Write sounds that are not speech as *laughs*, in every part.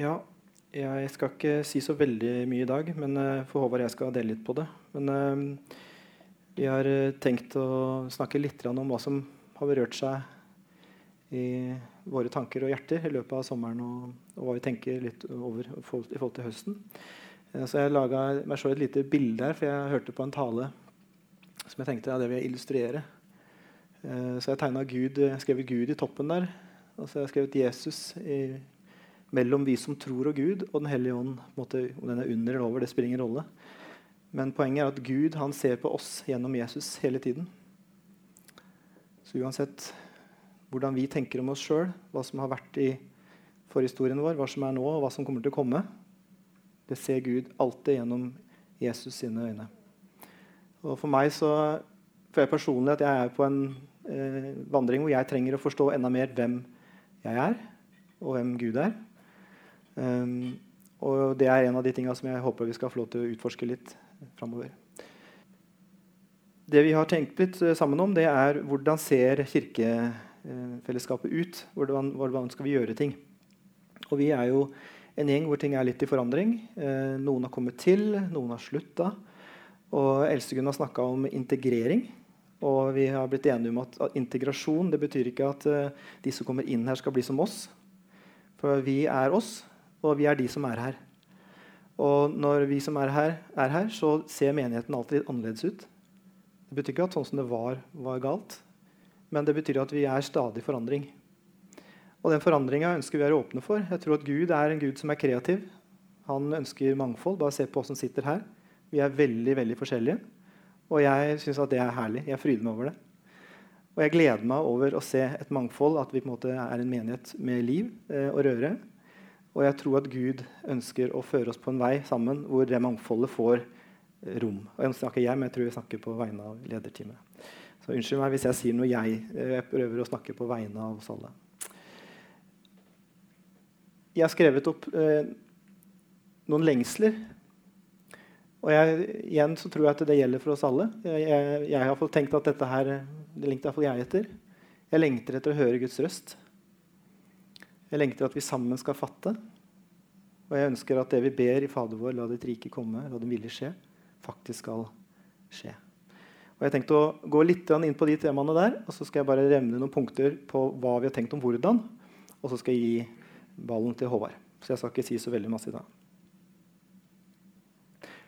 Ja, jeg skal ikke si så veldig mye i dag, men eh, for Håvard jeg skal dele litt på det. Men uh, vi har eh, tenkt å snakke litt om hva som har berørt seg i våre tanker og hjerter i løpet av sommeren, og, og hva vi tenker litt over i forhold til høsten. Så jeg laga meg selv et lite bilde her, for jeg hørte på en tale som jeg tenkte ja, det vil jeg illustrere. Så jeg tegna Gud, skrev Gud i toppen der. Og så har jeg skrevet Jesus i mellom vi som tror og Gud, og Den hellige ånd. Måte, om den er under eller over, det spiller ingen rolle. Men poenget er at Gud han ser på oss gjennom Jesus hele tiden. Så uansett hvordan vi tenker om oss sjøl, hva som har vært i forhistorien vår, hva som er nå, og hva som kommer til å komme, det ser Gud alltid gjennom Jesus sine øyne. Og For meg så føler jeg personlig at jeg er på en eh, vandring hvor jeg trenger å forstå enda mer hvem jeg er, og hvem Gud er. Um, og det er en av de tingene som jeg håper vi skal få lov til å utforske litt framover. Det vi har tenkt litt eh, sammen om, det er hvordan ser kirkefellesskapet ut? Hvordan, hvordan skal vi gjøre ting? Og vi er jo en gjeng hvor ting er litt i forandring. Eh, noen har kommet til, noen har slutta. Og Elsegunn har snakka om integrering. Og vi har blitt enige om at, at integrasjon det betyr ikke at uh, de som kommer inn her, skal bli som oss. For vi er oss, og vi er de som er her. Og når vi som er her, er her, så ser menigheten alltid litt annerledes ut. Det betyr ikke at sånn som det var, var galt, men det betyr at vi er stadig forandring. Og den forandringa ønsker vi å være åpne for. Jeg tror at Gud er en Gud som er kreativ. Han ønsker mangfold. Bare se på oss som sitter her. Vi er veldig veldig forskjellige. Og jeg syns det er herlig. Jeg fryder meg over det. Og jeg gleder meg over å se et mangfold, at vi på en måte er en menighet med liv eh, og røre. Og jeg tror at Gud ønsker å føre oss på en vei sammen hvor det mangfoldet får rom. Og jeg snakker jeg, men jeg tror jeg snakker på vegne av lederteamet. Så unnskyld meg hvis jeg sier noe jeg. Jeg prøver å snakke på vegne av oss alle. Jeg har skrevet opp eh, noen lengsler. Og jeg, igjen så tror jeg at det gjelder for oss alle. Jeg, jeg, jeg har tenkt at dette her, det lengter iallfall jeg etter. Jeg lengter etter å høre Guds røst. Jeg lengter at vi sammen skal fatte. Og jeg ønsker at det vi ber i Fader vår, la ditt rike komme, la din vilje skje, faktisk skal skje. Og Jeg tenkte å gå litt inn på de temaene der, og så skal jeg bare revne noen punkter på hva vi har tenkt om hvordan. Og så skal jeg gi ballen til Håvard. Så jeg skal ikke si så veldig masse i dag.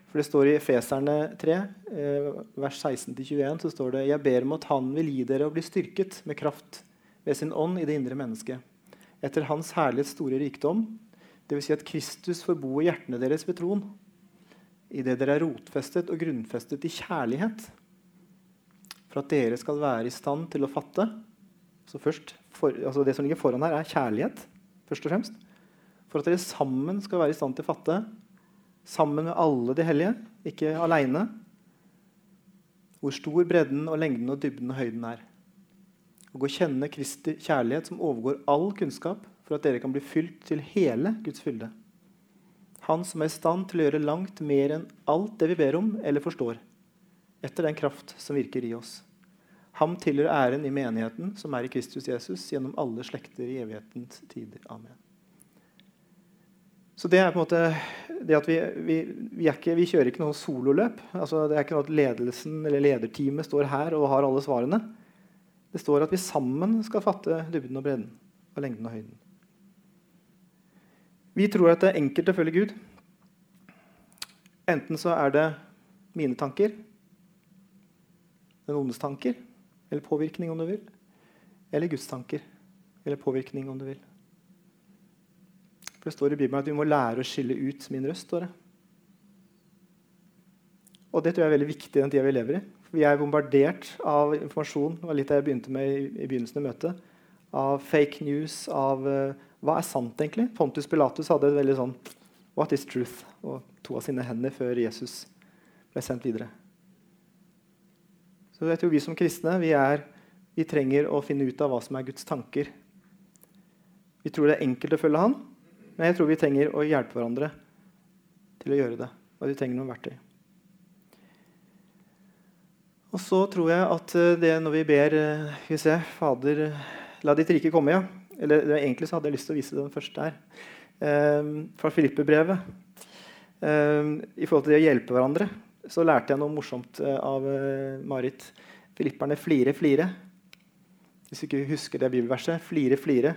For Det står i Feserne 3, eh, vers 16-21, så står det Jeg ber om at Han vil gi dere å bli styrket med kraft ved sin ånd i det indre mennesket etter Hans herlighets store rikdom, dvs. Si at Kristus får bo i hjertene deres ved troen, idet dere er rotfestet og grunnfestet i kjærlighet, for at dere skal være i stand til å fatte så først, for, altså Det som ligger foran her, er kjærlighet, først og fremst. For at dere sammen skal være i stand til å fatte, sammen med alle de hellige, ikke aleine, hvor stor bredden og lengden og dybden og høyden er og å kjenne Kristi kjærlighet som overgår all kunnskap, for at dere kan bli fylt til hele Guds fylde. Han som er i stand til å gjøre langt mer enn alt det vi ber om eller forstår, etter den kraft som virker i oss. Ham tilhører æren i menigheten, som er i Kristus Jesus, gjennom alle slekter i evighetens tider. Amen. Så det er på en måte det at vi, vi, vi, ikke, vi kjører ikke noe sololøp. Altså, det er ikke noe at ledelsen eller lederteamet står her og har alle svarene. Det står at vi sammen skal fatte dybden og bredden og lengden og høyden. Vi tror at det er enkelt å følge Gud. Enten så er det mine tanker, den ondes tanker, eller påvirkning, om du vil. Eller Guds tanker, eller påvirkning, om du vil. For Det står i Bibelen at vi må lære å skille ut min røst. står det. Og det tror jeg er veldig viktig i den tida vi lever i. Vi er bombardert av informasjon det var litt det jeg begynte med i, begynnelsen av møtet, av fake news, av uh, hva er sant, egentlig? Pontus Pilatus hadde et veldig sånn What is truth? og to av sine hender før Jesus ble sendt videre. Så jeg tror vi som kristne vi, er, vi trenger å finne ut av hva som er Guds tanker. Vi tror det er enkelt å følge Han, men jeg tror vi trenger å hjelpe hverandre til å gjøre det. Og vi trenger noen verktøy. Og så tror jeg at eh, det når vi ber eh, vi se, Fader, la ditt rike komme, ja. Eller egentlig så hadde jeg lyst til å vise den første her. eh, fra Filippe-brevet. Eh, I forhold til det å hjelpe hverandre så lærte jeg noe morsomt eh, av Marit. Filipperne flire, flire. Hvis du ikke husker det bibelverset, flire, flire,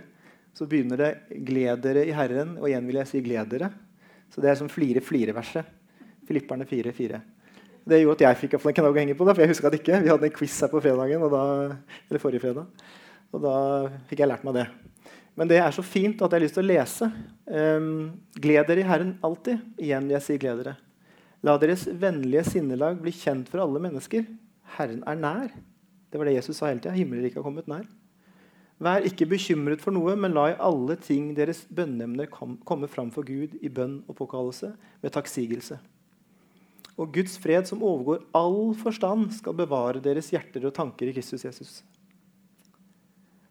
så begynner det 'gled dere i Herren', og igjen vil jeg si 'gled dere'. Så det er som flire, flire-verset. Filipperne 4, 4. Det gjorde at jeg fikk en knagg å henge på. Da, for jeg huska det ikke. Vi hadde en quiz her på fredagen, da, eller forrige fredag. Og da fikk jeg lært meg det. Men det er så fint at jeg har lyst til å lese. Um, gled dere i Herren alltid. Igjen vil jeg si gled dere. La deres vennlige sinnelag bli kjent for alle mennesker. Herren er nær. Det var det Jesus sa hele tida. Himmelriket har kommet nær. Vær ikke bekymret for noe, men la i alle ting deres bønneemner komme fram for Gud i bønn og påkallelse med takksigelse. Og Guds fred, som overgår all forstand, skal bevare deres hjerter og tanker i Kristus Jesus.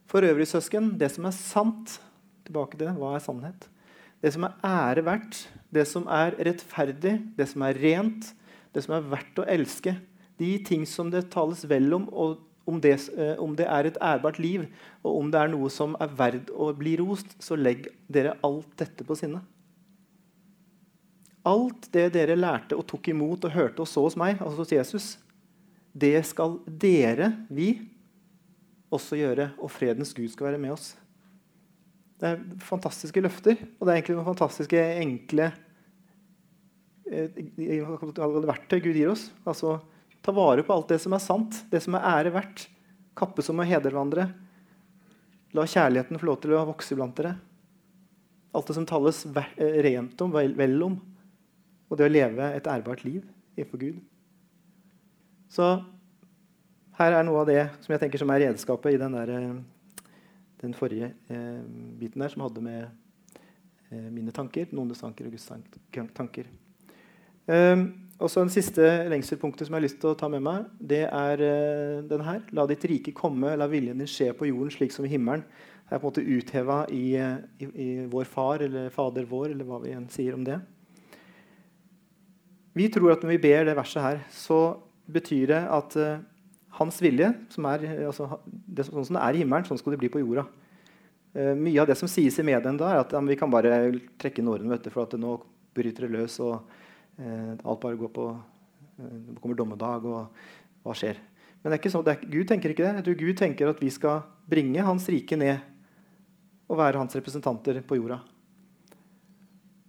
For øvrig, søsken, det som er sant Tilbake til det. Hva er sannhet? Det som er ære verdt, det som er rettferdig, det som er rent, det som er verdt å elske, de ting som det tales vel om, og om det, eh, om det, er et ærbart liv, og om det er noe som er verd å bli rost, så legg dere alt dette på sinne. Alt det dere lærte og tok imot og hørte og så hos meg, altså hos Jesus, det skal dere, vi, også gjøre, og fredens Gud skal være med oss. Det er fantastiske løfter, og det er egentlig noen fantastiske, enkle eh, verktøy Gud gir oss. Altså, ta vare på alt det som er sant, det som er ære verdt. Kappes om å hedre hverandre. La kjærligheten få lov til å vokse blant dere. Alt det som tales eh, rent om, vel om. Og det å leve et ærbart liv innenfor Gud. Så her er noe av det som jeg tenker som er redskapet i den, der, eh, den forrige eh, biten der, som hadde med eh, mine tanker, noens tanker og Guds tanker. Um, og så En siste lengselpunktet som jeg har lyst til å ta med meg, det er uh, den her. La ditt rike komme, la viljen din skje på jorden slik som i himmelen. Det er på en måte utheva i, i, i, vår far, eller Fader vår, eller hva vi enn sier om det. Vi tror at når vi ber det verset her, så betyr det at uh, hans vilje, som er, altså, det, sånn som det er i himmelen, sånn skal det bli på jorda. Uh, mye av det som sies i mediene da, er at ja, vi kan bare trekke inn årene, for at nå bryter det løs. og uh, alt bare går på Det kommer dommedag, og hva skjer? Men det er ikke sånn, er, Gud tenker ikke det. Jeg tror Gud tenker at vi skal bringe Hans rike ned og være hans representanter på jorda.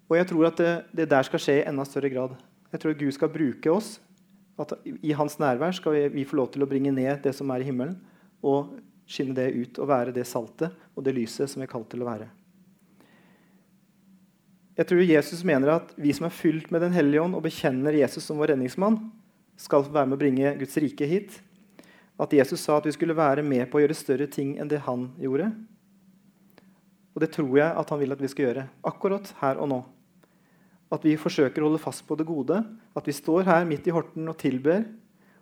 Og jeg tror at det, det der skal skje i enda større grad. Jeg tror Gud skal bruke oss at I hans nærvær skal vi, vi, få lov til å bringe ned det som er i himmelen, og skinne det ut og være det saltet og det lyset som vi er kalt til å være. Jeg tror Jesus mener at vi som er fylt med Den hellige ånd og bekjenner Jesus som vår redningsmann, skal være med å bringe Guds rike hit. At Jesus sa at vi skulle være med på å gjøre større ting enn det han gjorde. Og det tror jeg at han vil at vi skal gjøre, akkurat her og nå. At vi forsøker å holde fast på det gode. At vi står her midt i Horten og tilber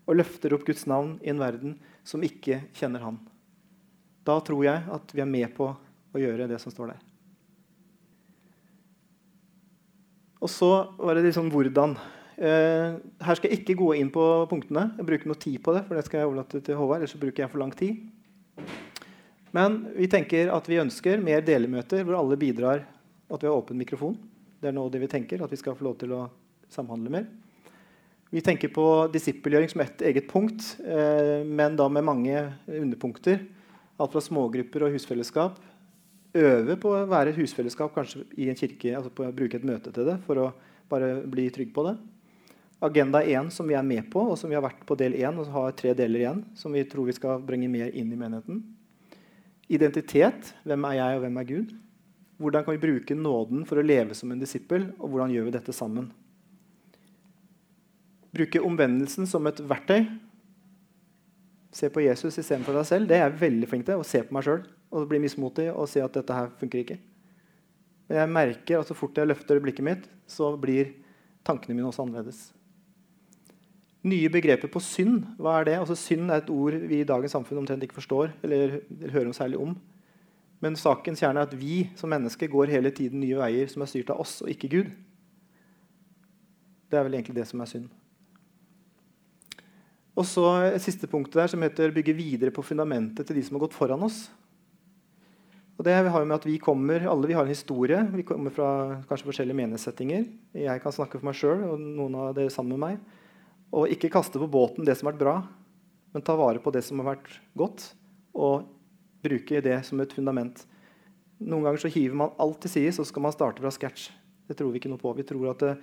og løfter opp Guds navn i en verden som ikke kjenner Han. Da tror jeg at vi er med på å gjøre det som står der. Og så var det liksom hvordan. Eh, her skal jeg ikke gå inn på punktene. Jeg bruker noe tid på det, for det skal jeg overlate til Håvard. ellers bruker jeg for lang tid. Men vi tenker at vi ønsker mer delemøter hvor alle bidrar, og at vi har åpen mikrofon. Det er nå det vi tenker, at vi skal få lov til å samhandle mer. Vi tenker på disippelgjøring som et eget punkt, eh, men da med mange underpunkter. Alt fra smågrupper og husfellesskap. Øve på å være husfellesskap kanskje i en kirke, altså på å bruke et møte til det for å bare bli trygg på det. Agenda 1 som vi er med på, og som vi har vært på del 1 og har tre deler igjen, som vi tror vi skal bringe mer inn i menigheten. Identitet. Hvem er jeg, og hvem er Gud? Hvordan kan vi bruke nåden for å leve som en disippel, og hvordan gjør vi dette sammen? Bruke omvendelsen som et verktøy. Se på Jesus istedenfor deg selv. Det er jeg veldig flink til. Å se på meg sjøl og bli mismotig og se at dette her funker ikke. Men jeg merker at så fort jeg løfter blikket mitt, så blir tankene mine også annerledes. Nye begreper på synd. Hva er det? Altså, synd er et ord vi i dagens samfunn omtrent ikke forstår eller hører noe særlig om. Men sakens kjerne er at vi som mennesker går hele tiden nye veier som er styrt av oss og ikke Gud. Det er vel egentlig det som er synd. Og så siste punktet der som heter 'bygge videre på fundamentet til de som har gått foran oss'. Og det har jo med at vi kommer, Alle vi har en historie. Vi kommer fra kanskje forskjellige menighetssettinger. Jeg kan snakke for meg sjøl og noen av dere sammen med meg. Og ikke kaste på båten det som har vært bra, men ta vare på det som har vært godt, og bruke det som et fundament. Noen ganger så hiver man alt til side, så skal man starte fra scratch. Det tror vi ikke noe på. Vi tror at det,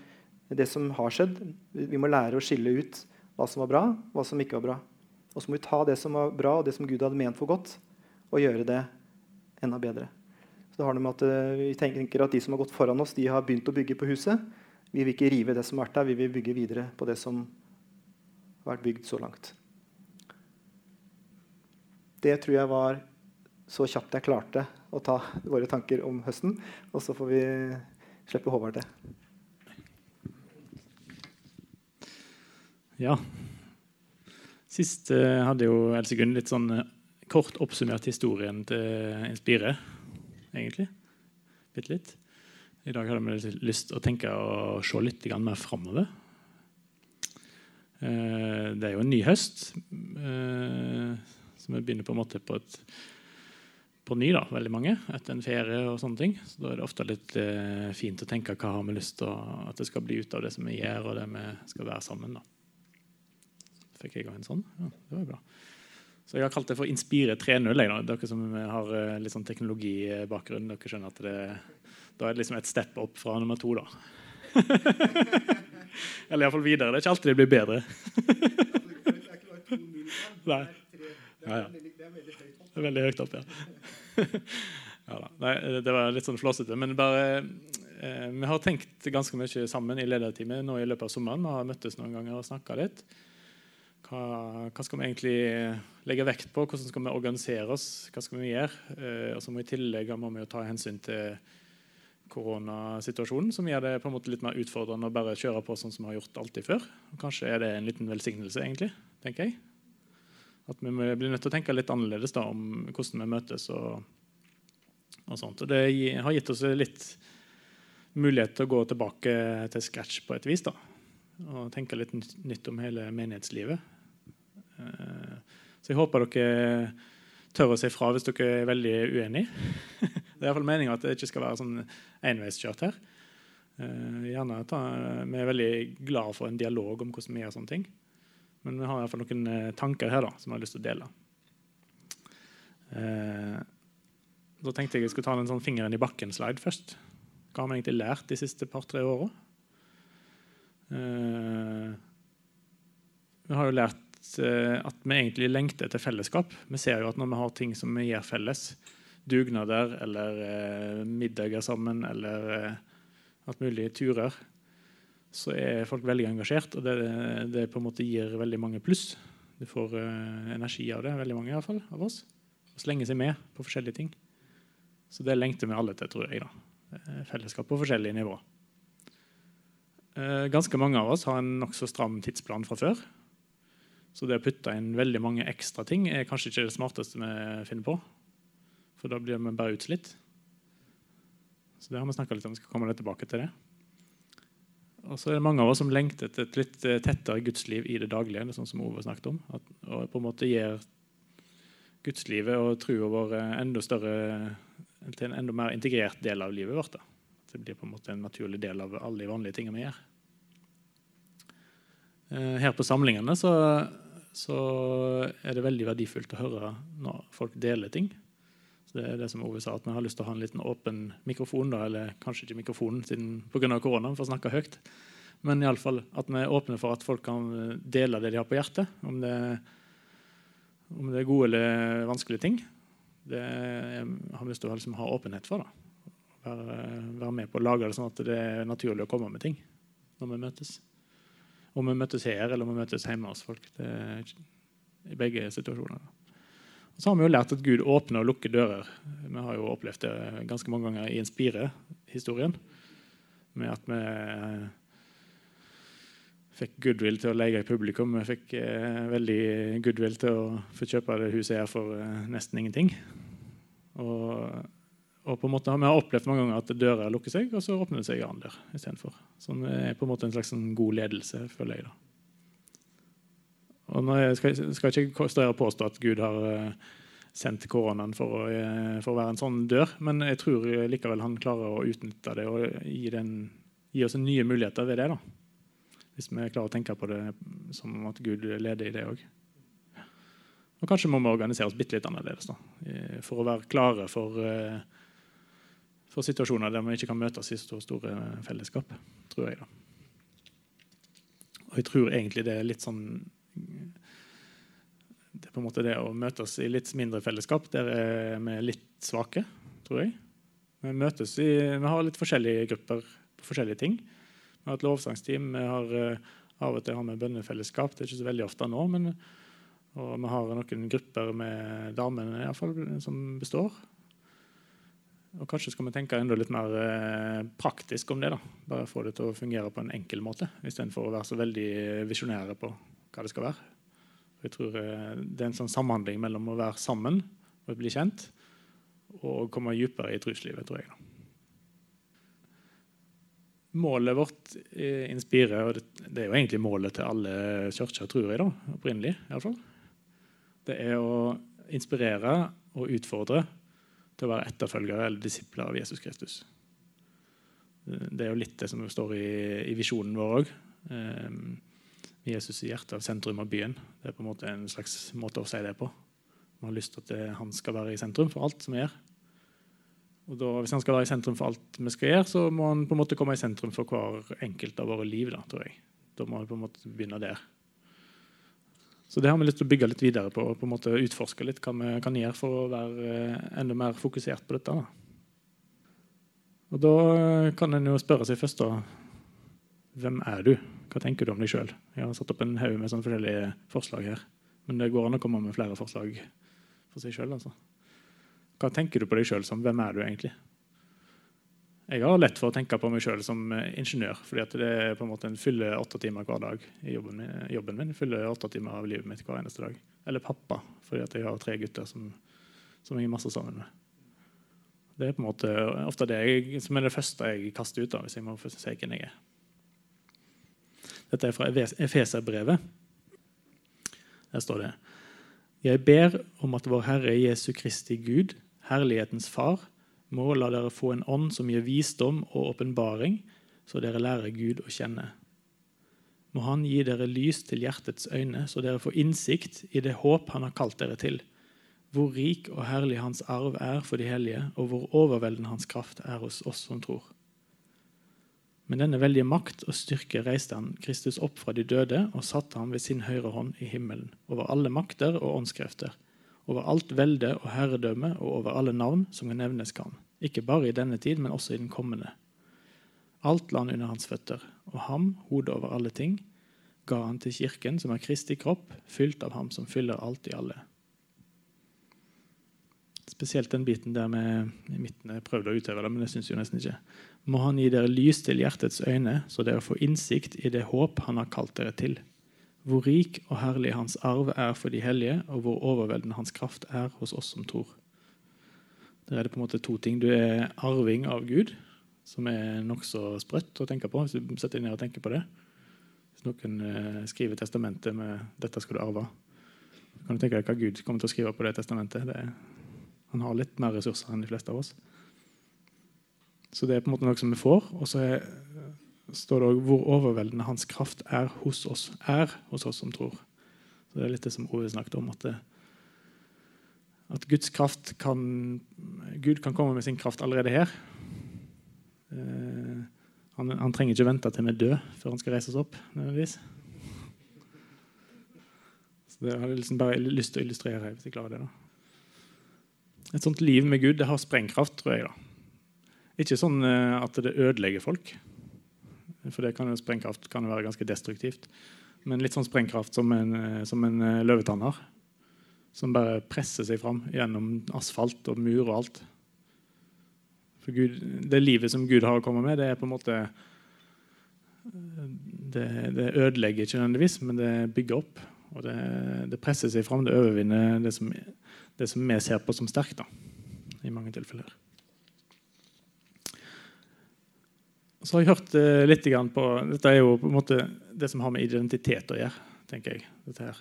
det som har skjedd, vi må lære å skille ut hva som var bra, hva som ikke var bra. Og så må vi ta det som var bra, og det som Gud hadde ment for godt, og gjøre det enda bedre. Så det har noe med at uh, Vi tenker at de som har gått foran oss, de har begynt å bygge på huset. Vi vil ikke rive det som har vært der, vi vil bygge videre på det som har vært bygd så langt. Det tror jeg var så kjapt jeg klarte å ta våre tanker om høsten. Og så får vi slippe Håvard til. Ja. Sist uh, hadde jo Else Gunn litt sånn uh, kort oppsummert historien til Inspire, egentlig. Bitte litt. I dag hadde vi lyst til å tenke og se litt mer framover. Uh, det er jo en ny høst, så vi begynner på en måte på, et, på ny, da, veldig mange, etter en ferie. og sånne ting. Så Da er det ofte litt fint å tenke hva har vi lyst til at det skal bli ut av det som vi gjør, og det vi skal være sammen. da fikk jeg en sånn. Ja, det var bra. Så Jeg har kalt det for Inspire 3.0. Dere som har eh, litt sånn teknologibakgrunn, dere skjønner at det, da er det liksom et step opp fra nummer to. da. *laughs* Eller iallfall videre. Det er ikke alltid det blir bedre. *laughs* Nei. Ja, ja. Veldig høyt opp, ja. *laughs* ja Nei, det var litt sånn flåsete. Men bare eh, vi har tenkt ganske mye sammen i lederteamet nå i løpet av sommeren. Vi har møttes noen ganger og snakka litt. Hva, hva, skal vi egentlig legge vekt på? Hvordan skal vi organisere oss? Hva skal vi gjøre? Eh, og så må I tillegg må vi ta hensyn til koronasituasjonen, som gjør det på en måte litt mer utfordrende å bare kjøre på sånn som vi har gjort alltid før. Kanskje er det en liten velsignelse, egentlig. tenker jeg. At vi blir nødt til å tenke litt annerledes da, om hvordan vi møtes. og, og sånt. Og det har gitt oss litt mulighet til å gå tilbake til scratch på et vis. da, Og tenke litt nytt om hele menighetslivet. Eh, så jeg håper dere tør å si fra hvis dere er veldig uenige. *laughs* Det er iallfall meninga at det ikke skal være sånn enveiskjørt her. Eh, gjerne ta, Vi er veldig glad for en dialog om hvordan vi gjør sånne ting. Men vi har iallfall noen eh, tanker her da, som jeg har lyst til å dele. Da tenkte jeg jeg skulle ta en sånn fingeren i bakken-slide først. Hva har vi egentlig lært de siste par-tre åra? Vi har jo lært Eh, at vi egentlig lengter etter fellesskap. Vi ser jo at når vi har ting som vi gjør felles, dugnader eller eh, middager sammen eller eh, alt mulig turer, så er folk veldig engasjert. Og det, det, på en måte gir veldig mange pluss. Du får uh, energi av det, veldig mange i hvert fall, av oss. Og slenger seg med på forskjellige ting. Så det lengter vi alle til, tror jeg. da. Eh, fellesskap på forskjellige nivåer. Uh, ganske mange av oss har en nokså stram tidsplan fra før. Så det å putte inn veldig mange ekstra ting er kanskje ikke det smarteste vi finner på. For da blir vi bare utslitt. Så det har vi snakka litt om. Vi skal komme litt tilbake til det. Og så er det mange av oss som lengter etter et litt eh, tettere gudsliv i det daglige. Det sånn som Ove snakket om. At, og på en måte gir gudslivet og trua vår enda større til en enda mer integrert del av livet vårt. Da. Det blir på en måte en naturlig del av alle de vanlige tingene vi gjør. Eh, her på samlingene så, så, er det veldig verdifullt å høre når folk deler ting. Det er det som Ove sa, at Vi har lyst til å ha en liten åpen mikrofon, da, eller kanskje ikke mikrofon pga. korona, for å snakke høyt. Men i alle fall at vi er åpne for at folk kan dele det de har på hjertet. Om det, om det er gode eller vanskelige ting. Det har vi lyst til å liksom, ha åpenhet for. da. Være, være, med på å lage det sånn at det er naturlig å komme med ting når vi møtes. Om vi møtes her eller om vi møtes hjemme hos folk. I begge situasjoner. Og så har vi jo lært at Gud åpner og lukker dører. Vi har jo opplevd det ganske mange ganger i Inspire-historien. Med at vi eh, fikk goodwill til å leie i publikum. Vi fikk eh, veldig goodwill til å få kjøpe det huset her for eh, nesten ingenting. Og og på en måte, Vi har opplevd mange ganger at dører lukker seg, og så åpner det seg en annen dør istedenfor. det er på en måte en slags sånn god ledelse, føler jeg. da. Og nå skal, skal jeg ikke stå her og påstå at Gud har uh, sendt koronaen for å, eh, for å, være en sånn dør. Men jeg tror likevel han klarer å utnytte det og gi, den, gi oss nye muligheter ved det. da. Hvis vi klarer å tenke på det som at Gud leder i det òg. Og kanskje må vi organisere oss bitte litt annerledes da, for å være klare for, for situasjoner der vi ikke kan møtes i så store fellesskap, tror jeg. da. Og jeg tror egentlig det er litt sånn Det er på en måte det å møtes i litt mindre fellesskap. Der er vi litt svake, tror jeg. Vi møtes i, vi har litt forskjellige grupper på forskjellige ting. Vi har et lovsangsteam. Vi har uh, av og til har vi bønnefellesskap. Det er ikke så veldig ofte nå. men og vi har noen grupper med damene i alle fall, som består. Og kanskje skal vi tenke enda litt mer eh, praktisk om det. da. Bare få det til å fungere på en enkel måte, istedenfor å være så veldig visjonære på hva det skal være. Jeg tror eh, Det er en sånn samhandling mellom å være sammen og bli kjent og komme dypere i truslivet, tror jeg. Målet vårt inspirerer, og det, er jo egentlig målet til alle kirker, tror jeg, da, opprinnelig i alle fall. det er å inspirere og utfordre til å være etterfølgere eller disipler av Jesus Kristus. Det er jo litt det som står i, i visjonen vår òg. Eh, Jesus i hjertet av sentrum av byen. Det er på en måte en slags måte å si det på. Vi har lyst til at det, han skal være i sentrum for alt som vi gjør. Og da, Hvis han skal være i sentrum for alt vi skal gjøre, så må han på en måte komme i sentrum for hver enkelt av våre liv. Da, tror jeg. Da må vi på en måte begynne der. Så det har vi lyst til å bygge litt videre på og på en måte utforske litt hva vi kan gjøre for å være eh, enda mer fokusert på dette. Da. Og da kan en jo spørre seg først da, hvem er du? Hva tenker du om deg sjøl? Jeg har satt opp en haug med sånne forskjellige forslag her. Men det går an å komme med flere forslag for seg sjøl. Altså. Hva tenker du på deg sjøl som? Hvem er du egentlig? Jeg har lett for å tenke på meg sjøl som eh, ingeniør. fordi det er på en måte en fyller åtte timer hver dag i jobben min. Jobben min fyller åtte timer av livet mitt hver eneste dag. Eller pappa, fordi jeg har tre gutter som, som jeg er masse sammen med. Det er på en måte ofte det jeg, som er det første jeg kaster ut, da, hvis jeg må si hvem jeg er. Dette er fra Efeserbrevet. Der står det Jeg ber om at vår Herre Jesu Kristi Gud, herlighetens Far, må la dere få en ånd som gir visdom og åpenbaring, så dere lærer Gud å kjenne. Må Han gi dere lys til hjertets øyne, så dere får innsikt i det håp Han har kalt dere til, hvor rik og herlig Hans arv er for de hellige, og hvor overveldende Hans kraft er hos oss som tror. Med denne veldige makt og styrke reiste han Kristus opp fra de døde og satte ham ved sin høyre hånd i himmelen, over alle makter og åndskrefter over alt velde og herredømme og over alle navn som kan nevnes kan, ikke bare i denne tid, men også i den kommende. Alt la han under hans føtter, og ham, hodet over alle ting, ga han til kirken, som er Kristi kropp, fylt av ham som fyller alt i alle. Spesielt den biten der med i midten. Jeg prøvde å utøve det, men det syns jeg nesten ikke. Må han gi dere lys til hjertets øyne, så dere får innsikt i det håp han har kalt dere til hvor rik og herlig hans arv er for de hellige, og hvor overveldende hans kraft er hos oss som tror. Der er det på en måte to ting. Du er arving av Gud, som er nokså sprøtt å tenke på. hvis du setter deg ned og tenker på det. Hvis noen eh, skriver testamentet med 'dette skal du arve', kan du tenke deg hva Gud kommer til å skrive på det testamentet. Det er, han har litt mer ressurser enn de fleste av oss. Så det er på en måte noe som vi får. Og så er står det også hvor overveldende hans kraft er hos oss, er hos oss som tror. Så Det er litt det som Ove snakket om. At, det, at Guds kraft kan, Gud kan komme med sin kraft allerede her. Eh, han, han, trenger ikke vente til vi er døde før han skal reise oss opp. nødvendigvis. Så Det har jeg liksom bare lyst til å illustrere. hvis jeg klarer det da. Et sånt liv med Gud det har sprengkraft, tror jeg. da. Ikke sånn eh, at det ødelegger folk. For det kan jo, sprengkraft kan være ganske destruktivt. Men litt sånn sprengkraft som en, eh, som en eh, løvetann har. Som bare presser seg fram gjennom asfalt og mur og alt. For Gud, det livet som Gud har å komme med, det er på en måte Det, det ødelegger ikke nødvendigvis, men det bygger opp. Og det, det presser seg fram. Det overvinner det som, det som vi ser på som sterkt, i mange tilfeller. Så har jeg hørt uh, litt på Dette er jo på en måte det som har med identitet å gjøre. tenker jeg. Dette her.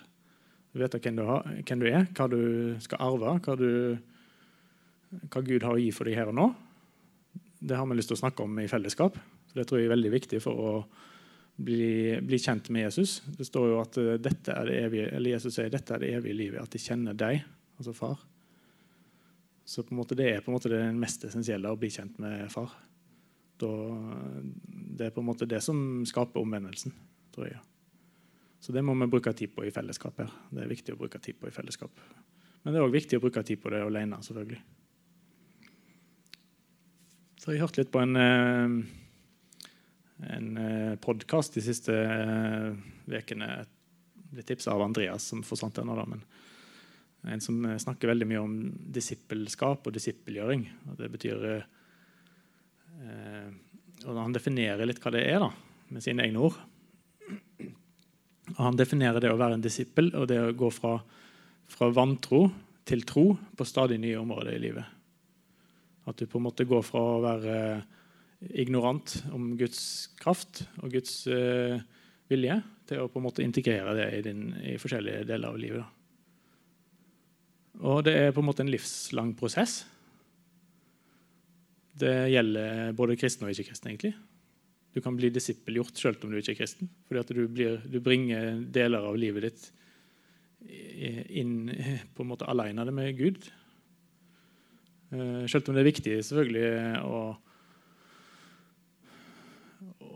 Vite hvem hvem du er, hva du skal arve, hva, du, hva Gud har å gi for deg her og nå. Det har vi lyst til å snakke om i fellesskap. Så det tror jeg er veldig viktig for å bli, bli kjent med Jesus. Det står jo at eh, dette er det evige, eller Jesus sier dette er det evige livet, at de kjenner deg, altså far. Så på en måte, det er på en måte det mest essensielle å bli kjent med far. Da, det er på en måte det som skaper omvendelsen, tror jeg. Så det må vi bruke tid på i fellesskap. her. Det er viktig å bruke tid på i fellesskap. Men det er òg viktig å bruke tid på det alene. selvfølgelig. Så jeg har hørt litt på en, eh, en eh, podkast de siste ukene. Eh, Ble tipsa av Andreas, som forsvant ennå, da. Men en som snakker veldig mye om disippelskap og disippelgjøring. Og det betyr og Han definerer litt hva det er, da, med sine egne ord. Og han definerer det å være en disippel og det å gå fra, fra vantro til tro på stadig nye områder i livet. At du på en måte går fra å være ignorant om Guds kraft og Guds uh, vilje, til å på en måte integrere det i, din, i forskjellige deler av livet. Da. Og det er på en måte en livslang prosess. Det gjelder både kristne og ikke-kristne. egentlig. Du kan bli disippelgjort selv om du ikke er kristen. Fordi at du, blir, du bringer deler av livet ditt inn på en måte alene med Gud. Sjøl selv om det er viktig selvfølgelig å,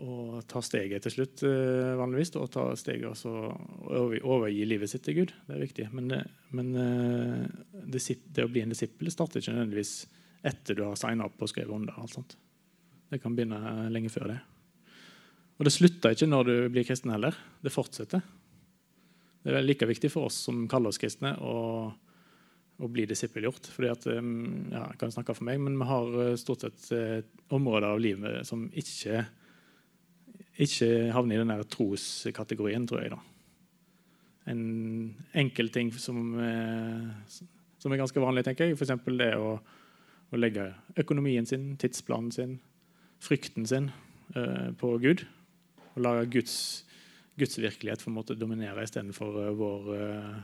å ta steget til slutt, eh, vanligvis. Og ta steget og overgi livet sitt til Gud. Det er viktig. Men, det, men det, det, å bli en disippel starter ikke nødvendigvis etter du har signa opp og skrevet under. Alt sånt. Det kan begynne lenge før det. Og det slutter ikke når du blir kristen heller. Det fortsetter. Det er like viktig for oss som kaller oss kristne, å, å bli disippelgjort. Fordi at, um, ja, jeg kan snakke for meg, men vi har uh, stort sett eh, områder av livet som ikke, ikke havner i den troskategorien, tror jeg. da. En enkel ting som, eh, som er ganske vanlig, tenker jeg, f.eks. det å, å legge økonomien sin, tidsplanen sin, frykten sin uh, på Gud og la Guds, Guds virkelighet en måte dominere istedenfor uh, vår uh,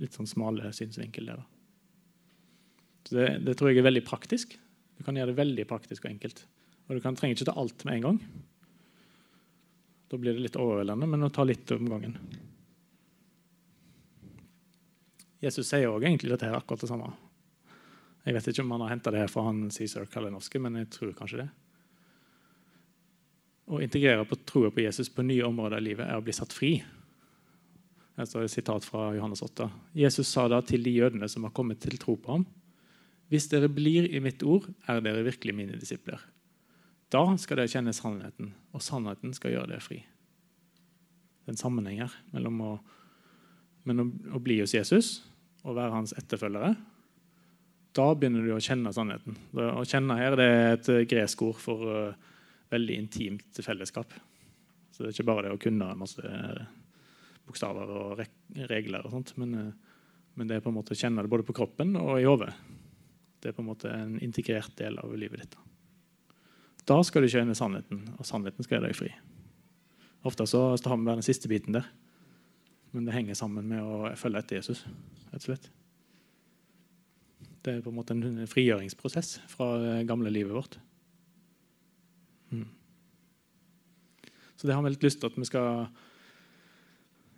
litt sånn smale synsvinkel. der. Så det, det, tror jeg er veldig praktisk. Du kan gjøre det veldig praktisk og enkelt. Og du kan, trenger ikke ta alt med en gang. Da blir det litt overveldende, men å ta litt om gangen. Jesus sier òg egentlig dette her akkurat det samme. Jeg vet ikke om han har henta det fra han Cæsar Kalinowski, men jeg tror kanskje det. Å integrere på troa på Jesus på nye områder i livet er å bli satt fri. Her står et sitat fra Johannes 8. Jesus sa da til de jødene som har kommet til tro på ham.: Hvis dere blir i mitt ord, er dere virkelig mine disipler. Da skal dere kjenne sannheten, og sannheten skal gjøre dere fri. Det er en sammenheng her mellom å, mellom å bli hos Jesus og være hans etterfølgere. Da begynner du å kjenne sannheten. Å kjenne her det er et gresk ord for uh, veldig intimt fellesskap. Så det er ikke bare det å kunne masse eh, bokstaver og regler, og sånt, men, eh, men, det er på en måte å kjenne det både på kroppen og i hodet. Det er på en måte en integrert del av livet ditt. Da skal du kjenne sannheten, og sannheten skal gjøre deg fri. Ofte så har vi den siste biten der, men det henger sammen med å følge etter Jesus. rett og slett. Det er på en måte en frigjøringsprosess fra det gamle livet vårt. Mm. Så det har vi litt lyst til at vi skal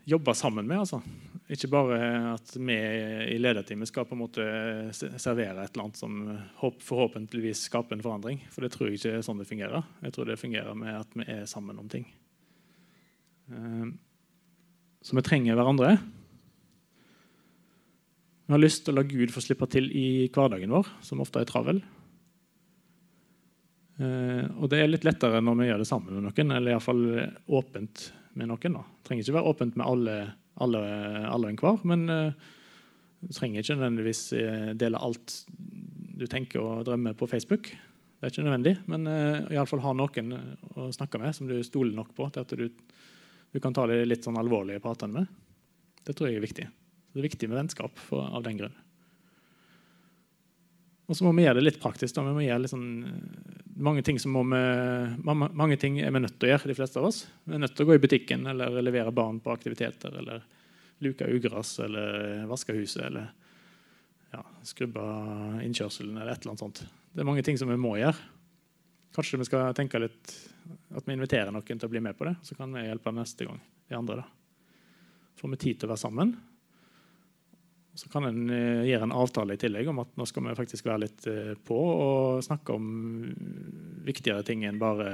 jobbe sammen med. altså. Ikke bare at vi i lederteamet skal på en måte servere et eller annet som forhåpentligvis skaper en forandring. For det tror jeg ikke er sånn det fungerer. Jeg tror det fungerer med at vi er sammen om ting. Eh, så vi trenger hverandre. Vi har lyst til å la Gud få slippe til i hverdagen vår, som ofte er travel. Eh, og det er litt lettere når vi gjør det sammen med noen, eller iallfall åpent med noen. Det trenger ikke være åpent med alle, alle, alle enhver, men uh, du trenger ikke nødvendigvis uh, dele alt du tenker og drømmer på Facebook. Det er ikke nødvendig, men uh, iallfall ha noen å snakke med som du stoler nok på til at du, du kan ta de litt sånn alvorlige pratene med. Det tror jeg er viktig. Det er viktig med vennskap for, av den grunn. Og så må vi gjøre det litt praktisk. Da. Vi må gjøre litt sånn mange ting, vi, mange ting, er vi nødt til å gjøre, de fleste av oss. Vi er nødt til å gå i butikken eller levere barn på aktiviteter eller luke ugress eller vaske huset eller ja, skrubbe innkjørselen eller et eller annet sånt. Det er mange ting som vi må gjøre. Kanskje vi skal tenke litt at vi inviterer noen til å bli med på det, så kan vi hjelpe neste gang de andre. da. Får vi tid til å være sammen. Så kan en uh, gjøre en avtale i tillegg om at nå skal vi faktisk være litt uh, på og snakke om viktigere ting enn bare,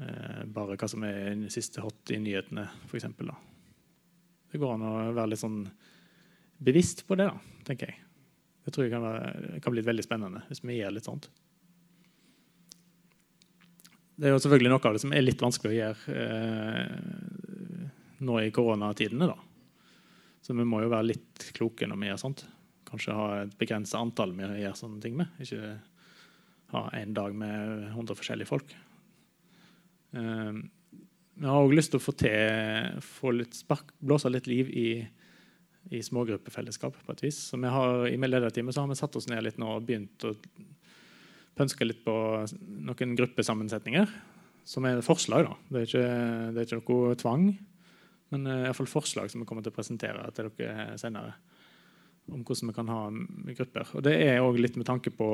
uh, bare hva som er siste hot i nyhetene, f.eks. Det går an å være litt sånn bevisst på det, da, tenker jeg. Det tror jeg kan, være, kan bli veldig spennende hvis vi gjør litt sånt. Det er jo selvfølgelig noe av det som er litt vanskelig å gjøre eh, nå i koronatidene. da. Så vi må jo være litt kloke når vi gjør sånt. Kanskje ha et begrensa antall vi gjør sånne ting med. Ikke ha en dag med 100 forskjellige folk. Eh, vi har òg lyst til å få til få litt spark, blåse litt liv i, i smågruppefellesskap. på et vis. Så vi har, I lederteamet har vi satt oss ned litt nå og begynt å pønske litt på noen gruppesammensetninger. Som er forslag. da. Det er ikke, det er ikke noe tvang, men uh, iallfall forslag som vi kommer til å presentere til dere senere. Om hvordan vi kan ha grupper. Og Det er òg litt med tanke på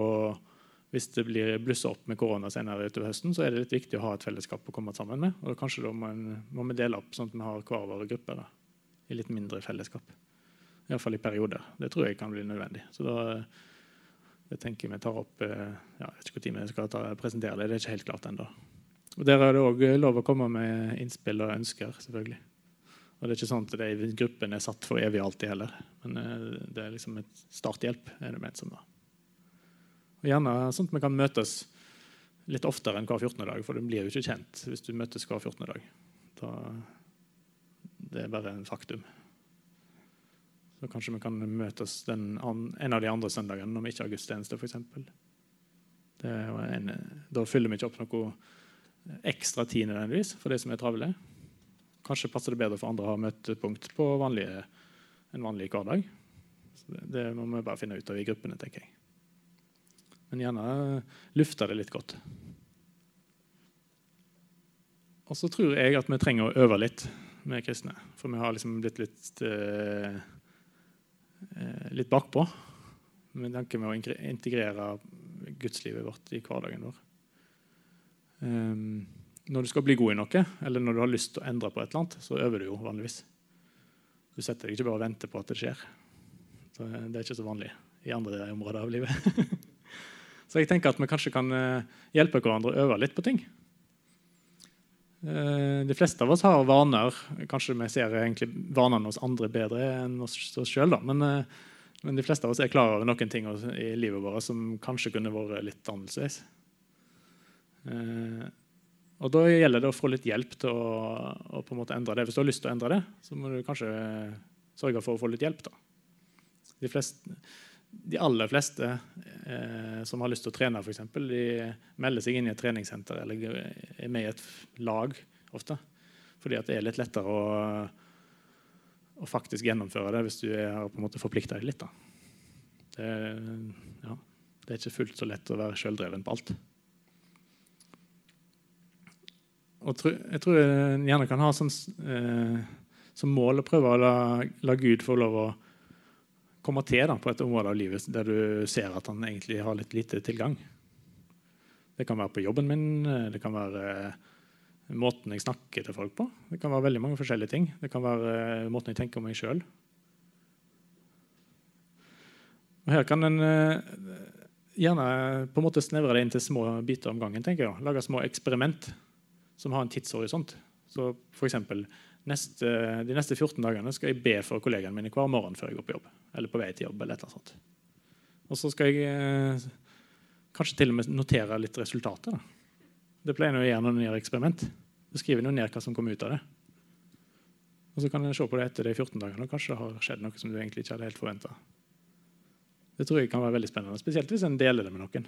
hvis det blir blusser opp med korona senere utover høsten, så er det litt viktig å ha et fellesskap å komme sammen med. Og kanskje da må, en, må vi dele opp sånn at vi har hver våre grupper da, i litt mindre fellesskap. Iallfall i perioder. Det tror jeg kan bli nødvendig. Så da jeg tenker vi tar opp eh, ja, Jeg vet ikke når vi skal ta, presentere det. Det er ikke helt klart ennå. Der er det òg lov å komme med innspill og ønsker. selvfølgelig. Og det er ikke sånn at de gruppene er satt for evig alltid heller. Men eh, det er liksom et starthjelp. er det ment som da. Og Gjerne sånn at vi kan møtes litt oftere enn hver 14. dag, for du blir jo ikke kjent hvis du møtes hver 14. dag. Da, det er bare en faktum. Så kanskje vi kan møtes den, en av de andre søndagene når vi ikke har gudstjeneste, f.eks. Da fyller vi ikke opp noe ekstra tid nødvendigvis for de som er travle. Kanskje passer det bedre for andre å ha møtepunkt på vanlige, en vanlig hverdag. Det, det, må vi bare finne ut av i gruppene, tenker jeg. Men gjerne lufte det litt godt. Og så tror jeg at vi trenger å øve litt med kristne. For vi har liksom blitt litt eh, Eh, litt bakpå med tanke med å integrere gudslivet vårt i hverdagen vår. Um, når du skal bli god i noe, eller når du har lyst til å endre på et eller annet, så øver du jo vanligvis. Du setter deg ikke bare og venter på at det skjer. Så eh, det er ikke så vanlig i andre områder av livet. *laughs* så jeg tenker at vi kanskje kan hjelpe hverandre å øve litt på ting. De fleste av oss har vaner. Kanskje vi ser egentlig vanene hos andre bedre enn oss sjøl. Men, eh, men, de fleste av oss er klar over noen ting i livet vårt som kanskje kunne vært litt annerledes. Og Da gjelder det å få litt hjelp til å, å på en måte endre det. Hvis du har lyst til å endre det, så må du kanskje sørge for å få litt hjelp. da. De fleste, de aller fleste eh, som har lyst til å trene, for eksempel, de melder seg inn i et treningssenter eller er med i et lag ofte. Fordi det er litt lettere å, å, faktisk gjennomføre det hvis du har på en måte forplikta deg litt. Det, ja, det, er ikke fullt så lett å være sjøldreven på alt. Og tro, jeg tror en gjerne kan ha sånn, eh, som mål å prøve å la, la Gud få lov å komme til da, på et område av livet der du ser at han egentlig har litt lite tilgang. Det kan være på jobben min, det kan være eh, måten jeg snakker til folk på. Det kan være veldig mange forskjellige ting. Det kan være eh, måten jeg tenker om meg sjøl. Her kan en eh, gjerne på en måte snevre det inn til små biter om gangen. tenker jeg. Lage små eksperiment som har en tidshorisont. Så for eksempel, neste, De neste 14 dagene skal jeg be for kollegaene mine hver morgen før jeg går på jobb. Eller på vei til jobb. eller et eller annet sånt. Og så skal jeg eh, kanskje til og med notere litt resultater. Da. Det pleier jeg å gjøre når en gjør eksperiment. Så skriver en ned hva som kommer ut av det. Og Så kan en se på det etter de 14 dagene, og kanskje det har skjedd noe som du egentlig ikke hadde helt forventa. Det tror jeg kan være veldig spennende, spesielt hvis en deler det med noen.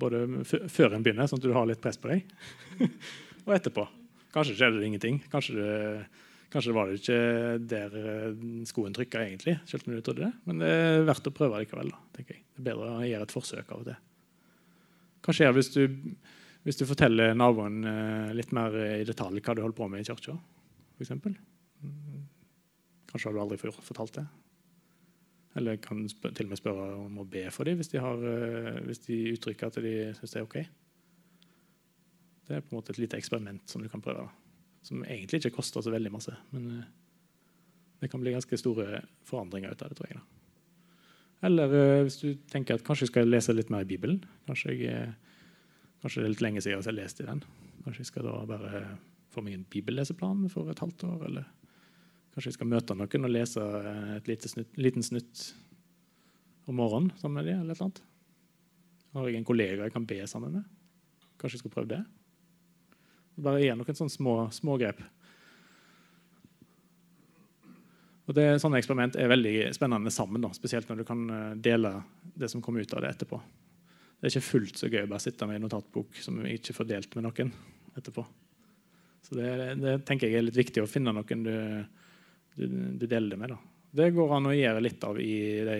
Både før en begynner, sånn at du har litt press på deg, *laughs* og etterpå. Kanskje skjedde det ingenting. Kanskje det, kanskje var det ikke der eh, skoen trykka egentlig. selv om du trodde det. Men det er verdt å prøve likevel. Da, tenker jeg. Det er bedre å gjøre et forsøk av det. Hva skjer hvis du, hvis du forteller naboen eh, litt mer i detalj hva du holder på med i kirka? Kanskje har du aldri fortalt det. Eller kan til og med spørre om å be for dem hvis de, har, eh, hvis de uttrykker at de syns det er OK. Det er på en måte et lite eksperiment som du kan prøve. Som egentlig ikke koster så veldig masse. Men eh, det kan bli ganske store forandringer ut av det. tror jeg. Da. Eller eh, hvis du tenker at kanskje jeg skal lese litt mer i Bibelen. Kanskje, jeg, kanskje det er litt lenge siden jeg har lest i den. Kanskje jeg skal da bare få meg en bibelleseplan for et halvt år. eller Kanskje vi skal møte noen og lese et lite snutt, liten snutt om morgenen sammen med dem. eller eller. Har jeg en kollega jeg kan be sammen med? Kanskje jeg skal prøve det? Bare gjøre noen sånne små, små grep. Og det, Sånne eksperiment er veldig spennende sammen, da, spesielt når du kan eh, dele det som kommer ut av det etterpå. Det er ikke fullt så gøy å bare sitte med en notatbok som vi ikke får delt med noen etterpå. Så det, det tenker jeg er litt viktig å finne noen du, du, du deler det med. Da. Det går an å gjøre litt av i de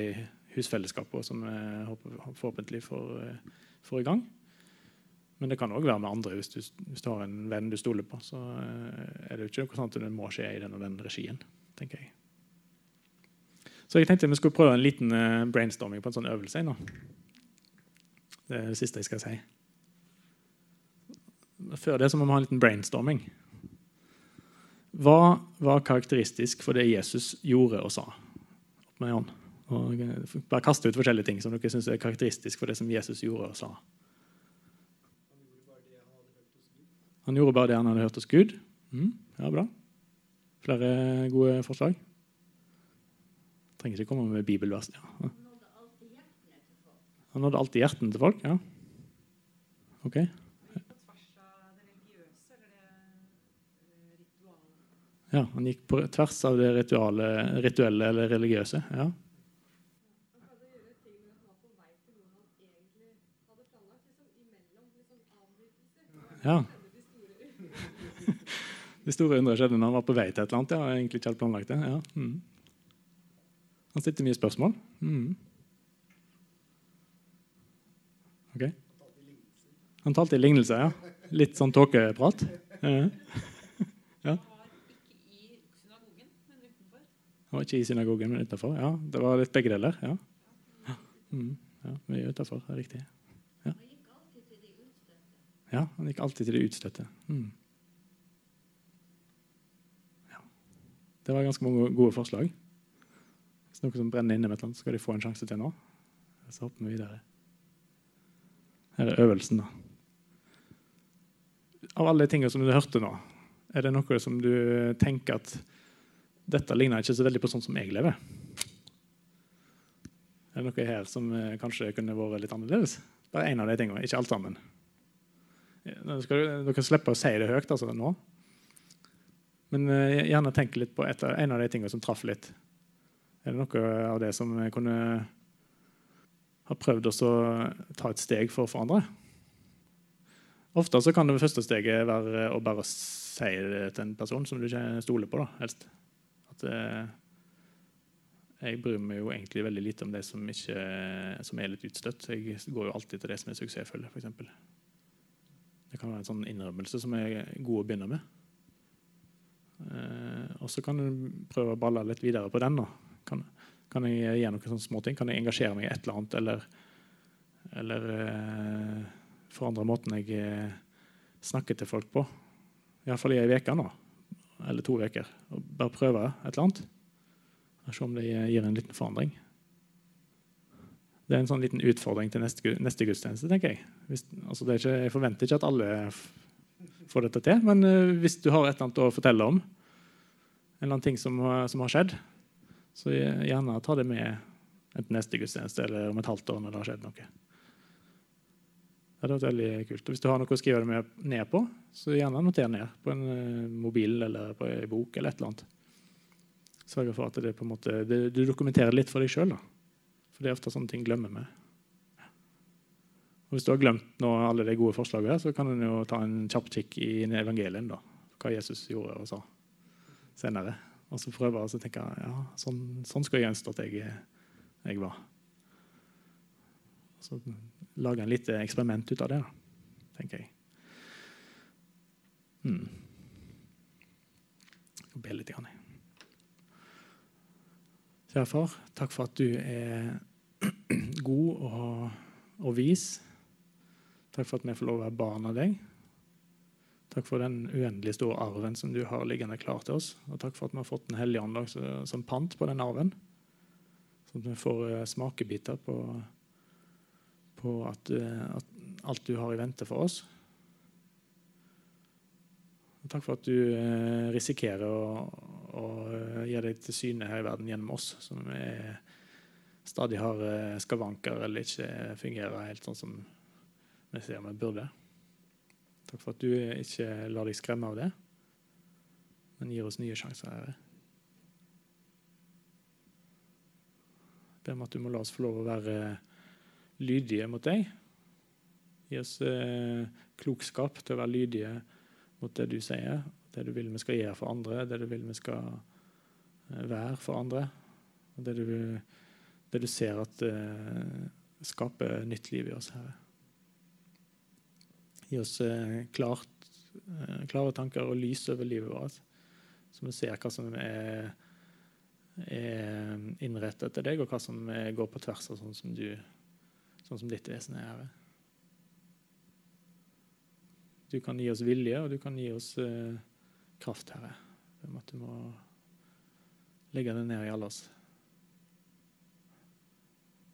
husfellesskapene som vi forhåpentlig får, får, i gang. Men det kan òg være med andre. Hvis du, hvis du, har en venn du stoler på, så eh, er det jo ikke noe sånt at det må skje i den og den regien. tenker jeg. Så jeg tenkte vi skulle prøve en liten eh, brainstorming på en sånn øvelse. Nå. Det er det siste jeg skal si. Før det så må vi ha en liten brainstorming. Hva var karakteristisk for det Jesus gjorde og sa? Opp med hånd. Og eh, bare kaste ut forskjellige ting som dere syns er karakteristisk for det som Jesus gjorde og sa. Han gjorde bare det han hadde hørt hos Gud. Mm, ja, bra. Flere gode forslag? Trenger ikke komme med bibelvers. Ja. Han nådde alltid hjertene til folk? Ja. Ok. Ja, Han gikk på tvers av det rituale, rituelle eller religiøse. Ja. Ja. *laughs* Det store undret skjedde når han var på vei til et eller annet. Ja, egentlig ikke hadde planlagt det. Ja. Mm. Han stilte mye spørsmål. Mm. Ok. Han talte i lignelser, ja. Litt sånn tåkeprat. Ja. *laughs* Han var ikke i synagogen, men utenfor. Ja, det var litt begge deler. Ja. Mm. ja mye er riktig. Ja. ja, han gikk alltid til de utstøtte. Mm. Ja. Det var ganske mange gode forslag Hvis noe som brenner inne med et eller annet, skal de få en sjanse til nå. Så hopper vi videre. Her er øvelsen, da. Av alle tingene som du hørte nå, er det noe som du tenker at dette ligner ikke så veldig på sånn som jeg lever? Er det noe her som eh, kanskje kunne vært litt annerledes? Bare én av de tingene, ikke alt sammen. Skal dere slipper å si det høyt altså, nå. Men uh, gjerne tenk litt på et, en av de tingene som traff litt. Er det noe av det som kunne ha prøvd å ta et steg for å forandre? Ofte så kan det første steget være å bare si det til en person som du ikke stoler på. Da, helst. At eh, jeg bryr meg jo egentlig veldig lite om det som, som er litt utstøtt. Jeg går jo alltid til det som er suksessfulle, f.eks. Det kan være en sånn innrømmelse som er god å begynne med. Eh, og så kan du prøve å balle litt videre på den. da. Kan, kan jeg gjøre noen sånne småting? Kan jeg engasjere meg i et eller annet? Eller, eller eh, forandre måten jeg uh, snakker til folk på? Iallfall i ei uke nå. Eller to uker. Bare prøve et eller annet. Og se om det gir en liten forandring. Det er en sånn liten utfordring til neste, neste gudstjeneste. tenker Jeg hvis, altså ikke, jeg forventer ikke at alle får dette til, men uh, hvis du har et eller annet å fortelle om, en eller annen ting som, som har skjedd, så gjerne ta det med enten neste gudstjeneste eller om et halvt år når det har skjedd noe. Det hadde vært veldig kult. Og hvis du har noe å skrive det ned på, så gjerne noter ned på en eh, mobil eller på en bok. eller et eller annet. Sørge for at det på en måte, det, du dokumenterer litt for deg sjøl. For det er ofte sånne ting glemmer vi. Og Hvis du har glemt alle de gode forslagene, så kan du jo ta en kjapp kikk i evangelien. da, Hva Jesus gjorde og sa senere. Og så prøver jeg å tenke ja, sånn, sånn skulle jeg ønske at jeg, jeg var. Så lager en litt eksperiment ut av det, da, tenker jeg. Mm. Jeg be litt. Grann. Kjære far, takk for at du er *clears throat* god og, og vis. Takk for at vi får lov å være barn av deg. Takk for den uendelig store arven som du har liggende klar til oss. Og takk for at vi har fått Den hellige ånd som pant på den arven. Sånn at vi får eh, smakebiter på, på at, eh, at, alt du har i vente for oss. Og takk for at du eh, risikerer å, å gi deg til syne her i verden gjennom oss, som er, stadig har skavanker eller ikke fungerer helt sånn som vi ser vi burde. Takk for at du ikke lar deg skremme av det, men gir oss nye sjanser. Herre. Ber om at du må la oss få lov å være lydige mot deg. Gi oss eh, klokskap til å være lydige mot det du sier, det du vil vi skal gjøre for andre, det du vil vi skal eh, være for andre. Og det du, det du ser at eh, skaper nytt liv i oss, Herre. Gi oss eh, klart, eh, klare tanker og lys over livet vårt, så vi ser hva som er, er innrettet til deg, og hva som går på tvers av sånn som, du, sånn som ditt vesen er. Herre. Du kan gi oss vilje, og du kan gi oss uh, kraft, Herre. Om at du må legge det ned i alle oss.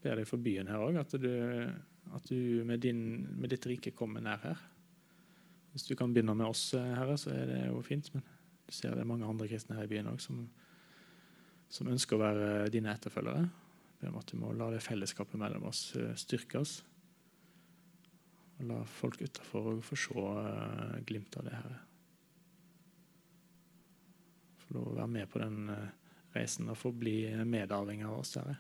Ber deg for byen her òg, at at du med, din, med, ditt rike kommer nær her. Hvis du kan begynne med oss, eh, Herre, så er det jo fint. Men du ser det er mange andre kristne her i byen òg som, som, ønsker å være dine etterfølgere. Ber om at du må la det fellesskapet mellom oss styrkes. styrke oss. Og la folk utafor få se uh, glimt av det, her. Få lov å være med på den uh, reisen og få bli medarving av oss, Herre.